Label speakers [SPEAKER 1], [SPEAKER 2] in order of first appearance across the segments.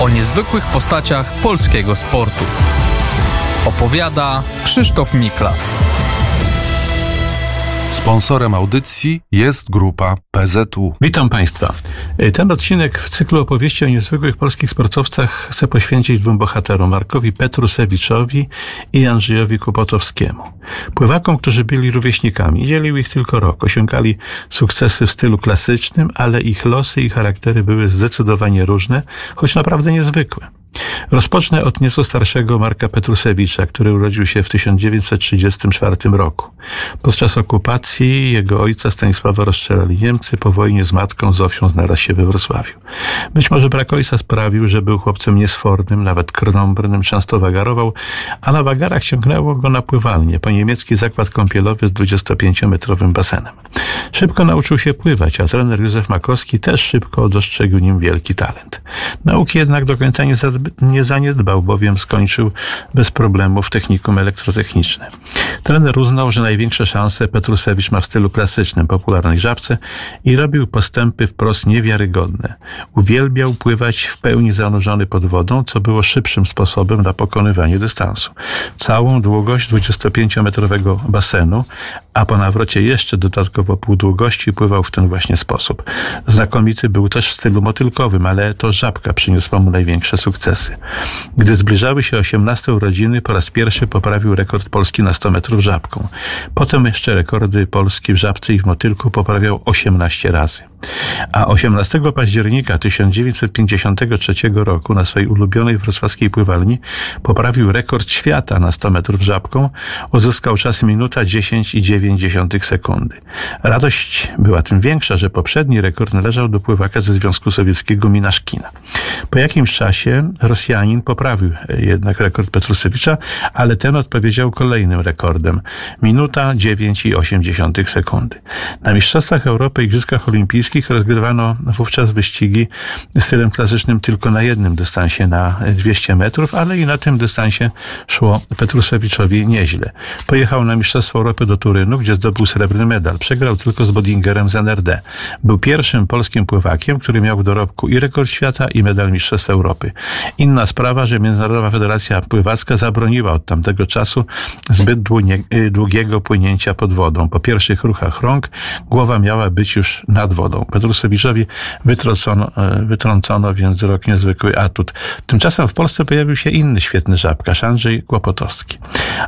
[SPEAKER 1] o niezwykłych postaciach polskiego sportu. Opowiada Krzysztof Miklas.
[SPEAKER 2] Sponsorem audycji jest grupa PZU.
[SPEAKER 3] Witam Państwa. Ten odcinek w cyklu opowieści o niezwykłych polskich sportowcach chcę poświęcić dwóm bohaterom, Markowi Petrusewiczowi i Andrzejowi Kłopotowskiemu. Pływakom, którzy byli rówieśnikami. Dzielił ich tylko rok. Osiągali sukcesy w stylu klasycznym, ale ich losy i charaktery były zdecydowanie różne, choć naprawdę niezwykłe. Rozpocznę od nieco starszego Marka Petrusewicza, który urodził się w 1934 roku. Podczas okupacji jego ojca Stanisława rozstrzelali Niemcy, po wojnie z matką Zofią znalazł się we Wrocławiu. Być może brak ojca sprawił, że był chłopcem niesfornym, nawet krnąbrnym, często wagarował, a na wagarach ciągnęło go na pływalnię po niemiecki zakład kąpielowy z 25-metrowym basenem. Szybko nauczył się pływać, a trener Józef Makowski też szybko dostrzegł nim wielki talent. Nauki jednak do końca nie nie zaniedbał, bowiem skończył bez problemów technikum elektrotechniczne. Trener uznał, że największe szanse Petrusewicz ma w stylu klasycznym, popularnej żabce i robił postępy wprost niewiarygodne. Uwielbiał pływać w pełni zanurzony pod wodą, co było szybszym sposobem na pokonywanie dystansu. Całą długość 25-metrowego basenu, a po nawrocie jeszcze dodatkowo pół długości pływał w ten właśnie sposób. Znakomity był też w stylu motylkowym, ale to żabka przyniosła mu największe sukcesy. Gdy zbliżały się 18 urodziny, po raz pierwszy poprawił rekord Polski na 100 metrów żabką. Potem jeszcze rekordy Polski w żabce i w motylku poprawiał 18 razy. A 18 października 1953 roku na swojej ulubionej wrocławskiej pływalni poprawił rekord świata na 100 metrów żabką, uzyskał czas minuta 10 i 9 sekundy. Radość była tym większa, że poprzedni rekord należał do pływaka ze Związku Sowieckiego Minaszkina. Po jakimś czasie Rosjanin poprawił jednak rekord Petrusewicza, ale ten odpowiedział kolejnym rekordem. Minuta 9 i 8 sekundy. Na Mistrzostwach Europy i Igrzyskach Olimpijskich rozgrywano wówczas wyścigi stylem klasycznym tylko na jednym dystansie na 200 metrów, ale i na tym dystansie szło Petrusewiczowi nieźle. Pojechał na Mistrzostwo Europy do Turynu, gdzie zdobył srebrny medal. Przegrał tylko z Bodingerem z NRD. Był pierwszym polskim pływakiem, który miał w dorobku i rekord świata, i medal Mistrzostw Europy. Inna sprawa, że Międzynarodowa Federacja Pływacka zabroniła od tamtego czasu zbyt długiego płynięcia pod wodą. Po pierwszych ruchach rąk głowa miała być już nad wodą. Petrusewiczowi wytrącono, wytrącono więc rok niezwykły atut. Tymczasem w Polsce pojawił się inny świetny żabkarz, Andrzej Kłopotowski.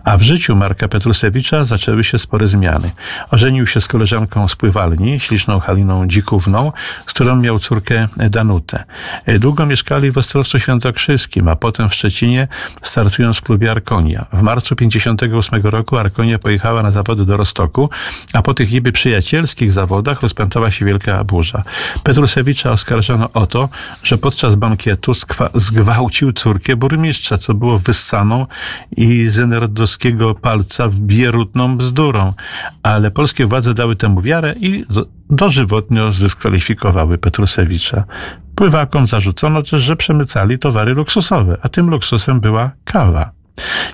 [SPEAKER 3] A w życiu Marka Petrusewicza zaczęły się spore zmiany. Ożenił się z koleżanką z pływalni, śliczną Haliną Dzikówną, z którą miał córkę Danutę. Długo mieszkali w Ostrowcu Świętokrzyskim, a potem w Szczecinie, startując w klubie Arkonia. W marcu 58 roku Arkonia pojechała na zawody do Rostoku, a po tych niby przyjacielskich zawodach rozpętała się wielka burza. Petrusewicza oskarżono o to, że podczas bankietu zgwałcił córkę burmistrza, co było wyssaną i z enerdowskiego palca bierutną bzdurą. Ale polskie władze dały temu wiarę i dożywotnio zdyskwalifikowały Petrusewicza. Pływakom zarzucono też, że przemycali towary luksusowe, a tym luksusem była kawa.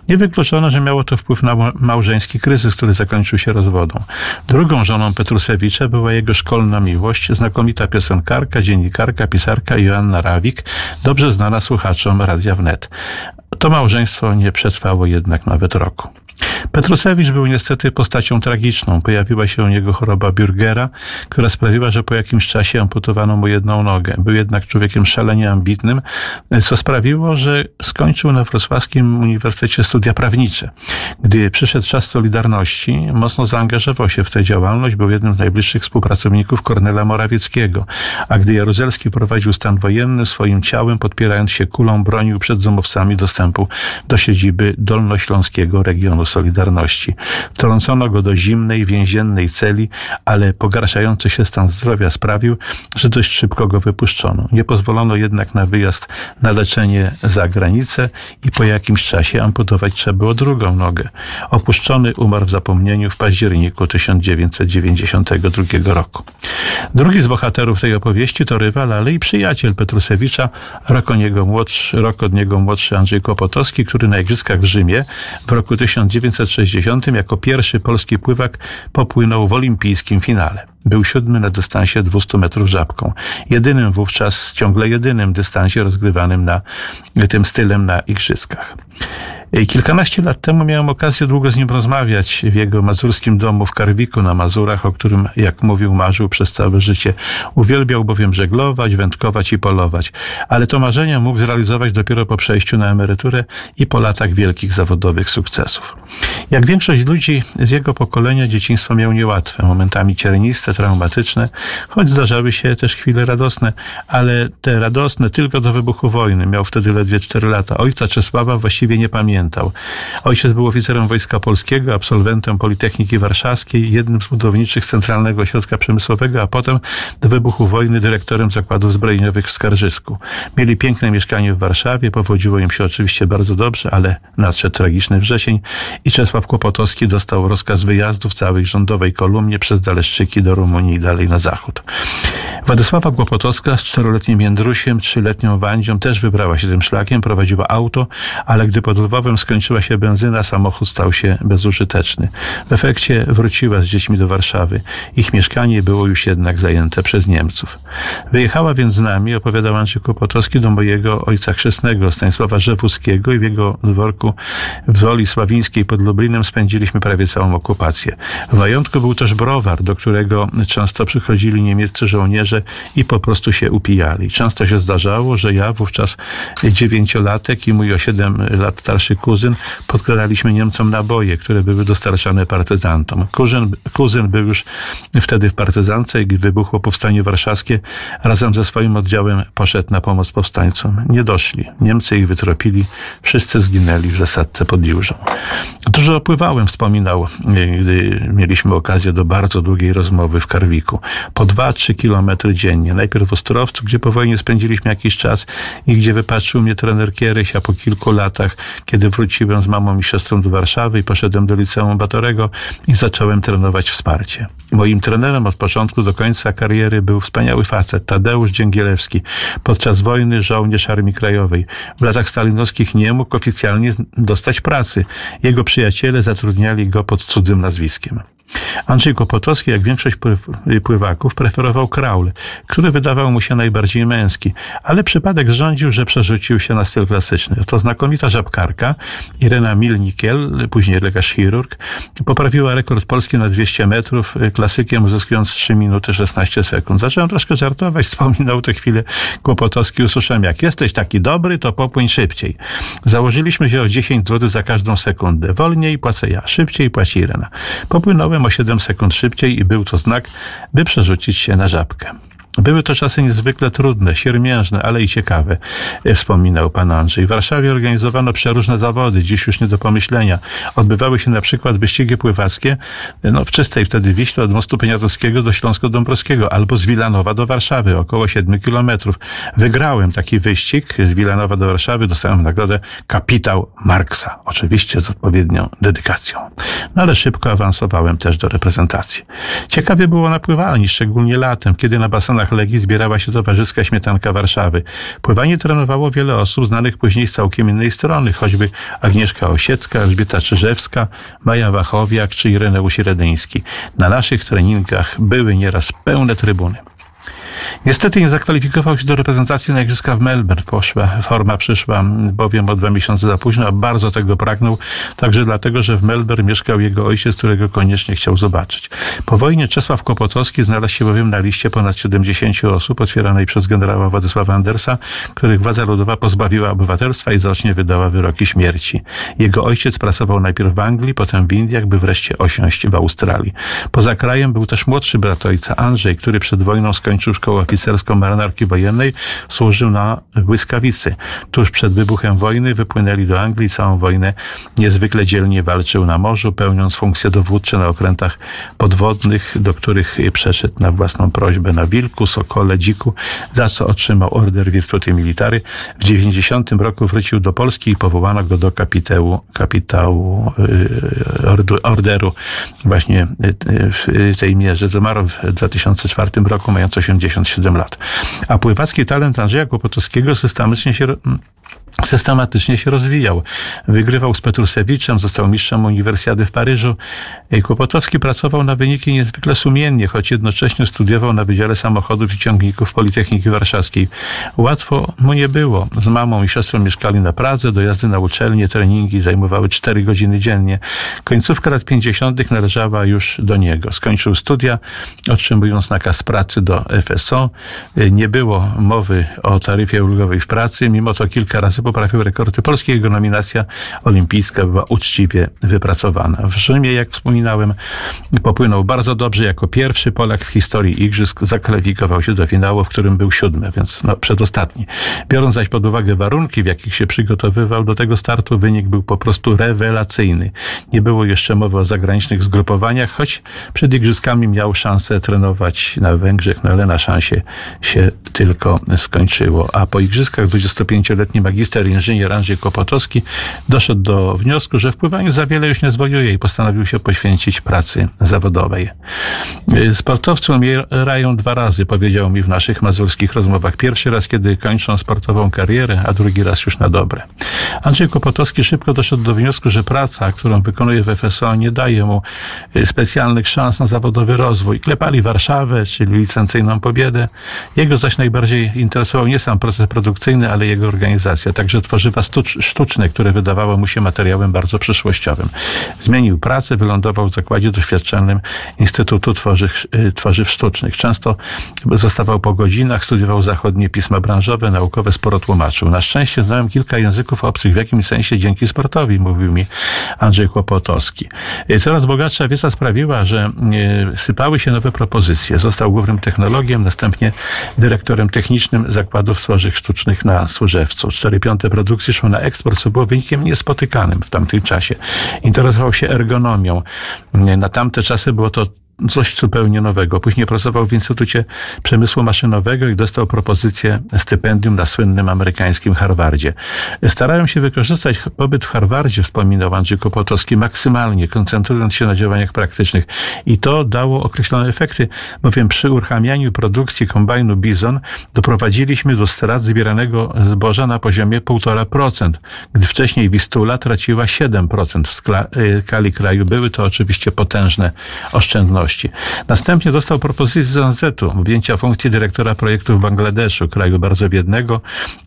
[SPEAKER 3] Nie wykluczono, że miało to wpływ na małżeński kryzys, który zakończył się rozwodą. Drugą żoną Petrusewicza była jego szkolna miłość, znakomita piosenkarka, dziennikarka, pisarka Joanna Rawik, dobrze znana słuchaczom Radia Wnet. To małżeństwo nie przetrwało jednak nawet roku. Petrusewicz był niestety postacią tragiczną. Pojawiła się u niego choroba Bürgera, która sprawiła, że po jakimś czasie amputowano mu jedną nogę. Był jednak człowiekiem szalenie ambitnym, co sprawiło, że skończył na Wrocławskim Uniwersytecie studia prawnicze. Gdy przyszedł czas Solidarności, mocno zaangażował się w tę działalność, był jednym z najbliższych współpracowników Kornela Morawieckiego, a gdy Jaruzelski prowadził stan wojenny, swoim ciałem, podpierając się kulą, bronił przed zumowcami dostępu do siedziby Dolnośląskiego Regionu Solidarności. Wtrącono go do zimnej, więziennej celi, ale pogarszający się stan zdrowia sprawił, że dość szybko go wypuszczono. Nie pozwolono jednak na wyjazd na leczenie za granicę i po jakimś czasie amputować trzeba było drugą nogę. Opuszczony umarł w zapomnieniu w październiku 1992 roku. Drugi z bohaterów tej opowieści to rywal, ale i przyjaciel Petrusewicza, rok niego młodszy, rok od niego młodszy Andrzej Kłopotowski, który na Igrzyskach w Rzymie w roku 1960 jako pierwszy polski pływak popłynął w olimpijskim finale. Był siódmy na dystansie 200 metrów żabką. Jedynym wówczas, ciągle jedynym dystansie rozgrywanym na tym stylem na igrzyskach. Kilkanaście lat temu miałem okazję długo z nim rozmawiać w jego mazurskim domu w Karwiku na Mazurach, o którym, jak mówił, marzył przez całe życie. Uwielbiał bowiem żeglować, wędkować i polować, ale to marzenie mógł zrealizować dopiero po przejściu na emeryturę i po latach wielkich zawodowych sukcesów. Jak większość ludzi z jego pokolenia, dzieciństwo miał niełatwe, momentami cierniste, traumatyczne, choć zdarzały się też chwile radosne, ale te radosne tylko do wybuchu wojny. Miał wtedy ledwie 4 lata. Ojca Czesława właściwie nie pamiętał. Ojciec był oficerem Wojska Polskiego, absolwentem Politechniki Warszawskiej, jednym z budowniczych Centralnego Ośrodka Przemysłowego, a potem do wybuchu wojny dyrektorem zakładów zbrojeniowych w Skarżysku. Mieli piękne mieszkanie w Warszawie, powodziło im się oczywiście bardzo dobrze, ale nadszedł tragiczny wrzesień i Czesław Kłopotowski dostał rozkaz wyjazdu w całej rządowej kolumnie przez Zaleszczyki do Rumunii i dalej na zachód. Władysława Kłopotowska z czteroletnim Jędrusiem, trzyletnią Wandzią też wybrała się tym szlakiem, prowadziła auto, ale gdy pod Lwowem skończyła się benzyna, samochód stał się bezużyteczny. W efekcie wróciła z dziećmi do Warszawy. Ich mieszkanie było już jednak zajęte przez Niemców. Wyjechała więc z nami, opowiadał Andrzej Kłopotowski, do mojego ojca chrzestnego, Stanisława Rzewuskiego i w jego dworku w Woli Sławińskiej pod Lublinem spędziliśmy prawie całą okupację. W majątku był też browar, do którego często przychodzili niemieccy żołnierze i po prostu się upijali. Często się zdarzało, że ja wówczas dziewięciolatek i mój o siedem lat starszy kuzyn podkradaliśmy Niemcom naboje, które były dostarczane partyzantom. Kuzyn, kuzyn był już wtedy w partyzance gdy wybuchło powstanie warszawskie, razem ze swoim oddziałem poszedł na pomoc powstańcom. Nie doszli. Niemcy ich wytropili. Wszyscy zginęli w zasadce pod Jużą. Dużo opływałem, wspominał, gdy mieliśmy okazję do bardzo długiej rozmowy w Karwiku. Po dwa, trzy kilometry dziennie. Najpierw w Ostrowcu, gdzie po wojnie spędziliśmy jakiś czas i gdzie wypatrzył mnie trener Kieryś, a po kilku latach, kiedy wróciłem z mamą i siostrą do Warszawy i poszedłem do liceum Batorego i zacząłem trenować wsparcie. Moim trenerem od początku do końca kariery był wspaniały facet, Tadeusz Dzięgielewski, podczas wojny żołnierz Armii Krajowej. W latach stalinowskich nie mógł oficjalnie dostać pracy. Jego przyjaciele zatrudniali go pod cudzym nazwiskiem. Andrzej Kłopotowski, jak większość pływaków, preferował kraul, który wydawał mu się najbardziej męski, ale przypadek rządził, że przerzucił się na styl klasyczny. To znakomita żabkarka, Irena Milnikiel, później lekarz chirurg, poprawiła rekord polski na 200 metrów, klasykiem uzyskując 3 minuty 16 sekund. Zacząłem troszkę żartować, wspominał tę chwilę Kłopotowski, usłyszałem, jak jesteś taki dobry, to popłyń szybciej. Założyliśmy się o 10 zł za każdą sekundę. Wolniej płacę ja, szybciej płaci Irena. Popłynąłem o 7 sekund szybciej i był to znak, by przerzucić się na żabkę. Były to czasy niezwykle trudne, siermiężne, ale i ciekawe, e, wspominał pan Andrzej. W Warszawie organizowano przeróżne zawody, dziś już nie do pomyślenia. Odbywały się na przykład wyścigi pływackie e, no, w czystej wtedy Wiśle od mostu Poniatowskiego do Śląsko-Dąbrowskiego albo z Wilanowa do Warszawy, około 7 kilometrów. Wygrałem taki wyścig z Wilanowa do Warszawy, dostałem nagrodę kapitał Marksa, oczywiście z odpowiednią dedykacją. No ale szybko awansowałem też do reprezentacji. Ciekawie było na pływalni, szczególnie latem, kiedy na basenach Legii zbierała się towarzyska śmietanka Warszawy. Pływanie trenowało wiele osób znanych później z całkiem innej strony, choćby Agnieszka Osiecka, Elżbieta Czyżewska, Maja Wachowiak czy Ireneusz Redyński. Na naszych treningach były nieraz pełne trybuny. Niestety nie zakwalifikował się do reprezentacji na Igrzyska w Melbourne. Poszła, forma przyszła bowiem o dwa miesiące za późno, a bardzo tego pragnął, także dlatego, że w Melbourne mieszkał jego ojciec, którego koniecznie chciał zobaczyć. Po wojnie Czesław Kłopotowski znalazł się bowiem na liście ponad 70 osób otwieranej przez generała Władysława Andersa, których władza ludowa pozbawiła obywatelstwa i zacznie wydała wyroki śmierci. Jego ojciec pracował najpierw w Anglii, potem w Indiach, by wreszcie osiąść w Australii. Poza krajem był też młodszy brat ojca Andrzej, który przed wojną skończył szkołę oficerską marynarki wojennej, służył na błyskawicy. Tuż przed wybuchem wojny wypłynęli do Anglii, całą wojnę niezwykle dzielnie walczył na morzu, pełniąc funkcje dowódcze na okrętach podwodnych, do których przeszedł na własną prośbę na Wilku, Sokole, Dziku, za co otrzymał order Virtuti Military. W 90 roku wrócił do Polski i powołano go do kapitału, kapitału y, orderu właśnie y, w tej mierze. Zmarł w 2004 roku, mając 80 57 lat. A pływacki talent Andrzeja Kłopotowskiego systematycznie się systematycznie się rozwijał. Wygrywał z Petrusewiczem, został mistrzem Uniwersjady w Paryżu. Kłopotowski pracował na wyniki niezwykle sumiennie, choć jednocześnie studiował na Wydziale Samochodów i Ciągników Politechniki Warszawskiej. Łatwo mu nie było. Z mamą i siostrą mieszkali na Pradze, dojazdy na uczelnie, treningi zajmowały 4 godziny dziennie. Końcówka lat 50. należała już do niego. Skończył studia, otrzymując nakaz pracy do FSO. Nie było mowy o taryfie ulgowej w pracy, mimo to kilka razy poprawił rekordy polskie. Jego nominacja olimpijska była uczciwie wypracowana. W Rzymie, jak wspominałem, popłynął bardzo dobrze. Jako pierwszy Polak w historii Igrzysk zakwalifikował się do finału, w którym był siódmy, więc no, przedostatni. Biorąc zaś pod uwagę warunki, w jakich się przygotowywał do tego startu, wynik był po prostu rewelacyjny. Nie było jeszcze mowy o zagranicznych zgrupowaniach, choć przed Igrzyskami miał szansę trenować na Węgrzech, no ale na szansie się tylko skończyło. A po Igrzyskach 25-letni magister inżynier Andrzej Kłopotowski doszedł do wniosku, że w pływaniu za wiele już nie zwojuje i postanowił się poświęcić pracy zawodowej. Sportowcy umierają dwa razy, powiedział mi w naszych mazurskich rozmowach. Pierwszy raz, kiedy kończą sportową karierę, a drugi raz już na dobre. Andrzej Kłopotowski szybko doszedł do wniosku, że praca, którą wykonuje w FSO, nie daje mu specjalnych szans na zawodowy rozwój. Klepali Warszawę, czyli licencyjną pobiedę. Jego zaś najbardziej interesował nie sam proces produkcyjny, ale jego organizacja, także tworzywa sztuczne, które wydawało mu się materiałem bardzo przyszłościowym. Zmienił pracę, wylądował w zakładzie doświadczalnym Instytutu Tworzyw, Tworzyw Sztucznych. Często zostawał po godzinach, studiował zachodnie pisma branżowe, naukowe, sporo tłumaczył. Na szczęście znałem kilka języków obcych w jakimś sensie dzięki sportowi, mówił mi Andrzej Kłopotowski. Coraz bogatsza wiedza sprawiła, że sypały się nowe propozycje. Został głównym technologiem, następnie dyrektorem technicznym zakładów tworzyw sztucznych na Służewcu. Cztery piąte produkcji szło na eksport, co było wynikiem niespotykanym w tamtym czasie. Interesował się ergonomią. Na tamte czasy było to coś zupełnie nowego. Później pracował w Instytucie Przemysłu Maszynowego i dostał propozycję stypendium na słynnym amerykańskim Harvardzie. Starałem się wykorzystać pobyt w Harvardzie, wspominał Andrzej Kopotowski, maksymalnie, koncentrując się na działaniach praktycznych. I to dało określone efekty, bowiem przy uruchamianiu produkcji kombajnu Bizon doprowadziliśmy do strat zbieranego zboża na poziomie 1,5%, gdy wcześniej Wistula traciła 7% w skali kraju. Były to oczywiście potężne oszczędności. Następnie dostał propozycję z ONZ-u objęcia funkcji dyrektora projektu w Bangladeszu, kraju bardzo biednego,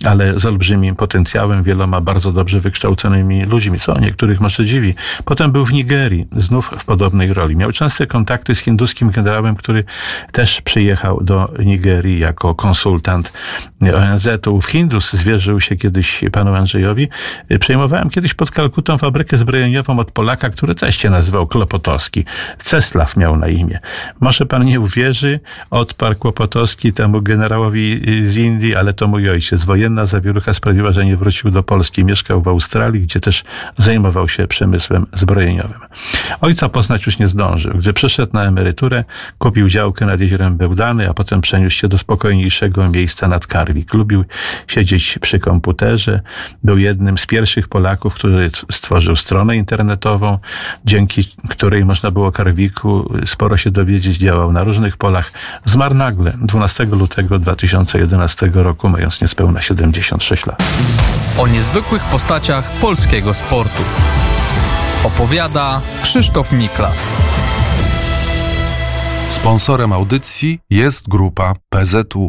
[SPEAKER 3] ale z olbrzymim potencjałem, wieloma bardzo dobrze wykształconymi ludźmi, co niektórych może dziwi. Potem był w Nigerii, znów w podobnej roli. Miał częste kontakty z hinduskim generałem, który też przyjechał do Nigerii jako konsultant ONZ-u. W Hindus zwierzył się kiedyś panu Andrzejowi. Przejmowałem kiedyś pod Kalkutą fabrykę zbrojeniową od Polaka, który też się nazywał Klopotowski. Ceslaw miał na imię. Może pan nie uwierzy, odparł Kłopotowski temu generałowi z Indii, ale to mój ojciec. Wojenna zawierucha sprawiła, że nie wrócił do Polski. Mieszkał w Australii, gdzie też zajmował się przemysłem zbrojeniowym. Ojca poznać już nie zdążył. Gdy przyszedł na emeryturę, kupił działkę nad jeziorem Bełdany, a potem przeniósł się do spokojniejszego miejsca nad Karwik. Lubił siedzieć przy komputerze. Był jednym z pierwszych Polaków, który stworzył stronę internetową, dzięki której można było Karwiku sporo się dowiedzieć, działał na różnych polach. Zmarł nagle 12 lutego 2011 roku, mając niespełna 76 lat.
[SPEAKER 1] O niezwykłych postaciach polskiego sportu. Opowiada Krzysztof Miklas.
[SPEAKER 2] Sponsorem audycji jest grupa PZU.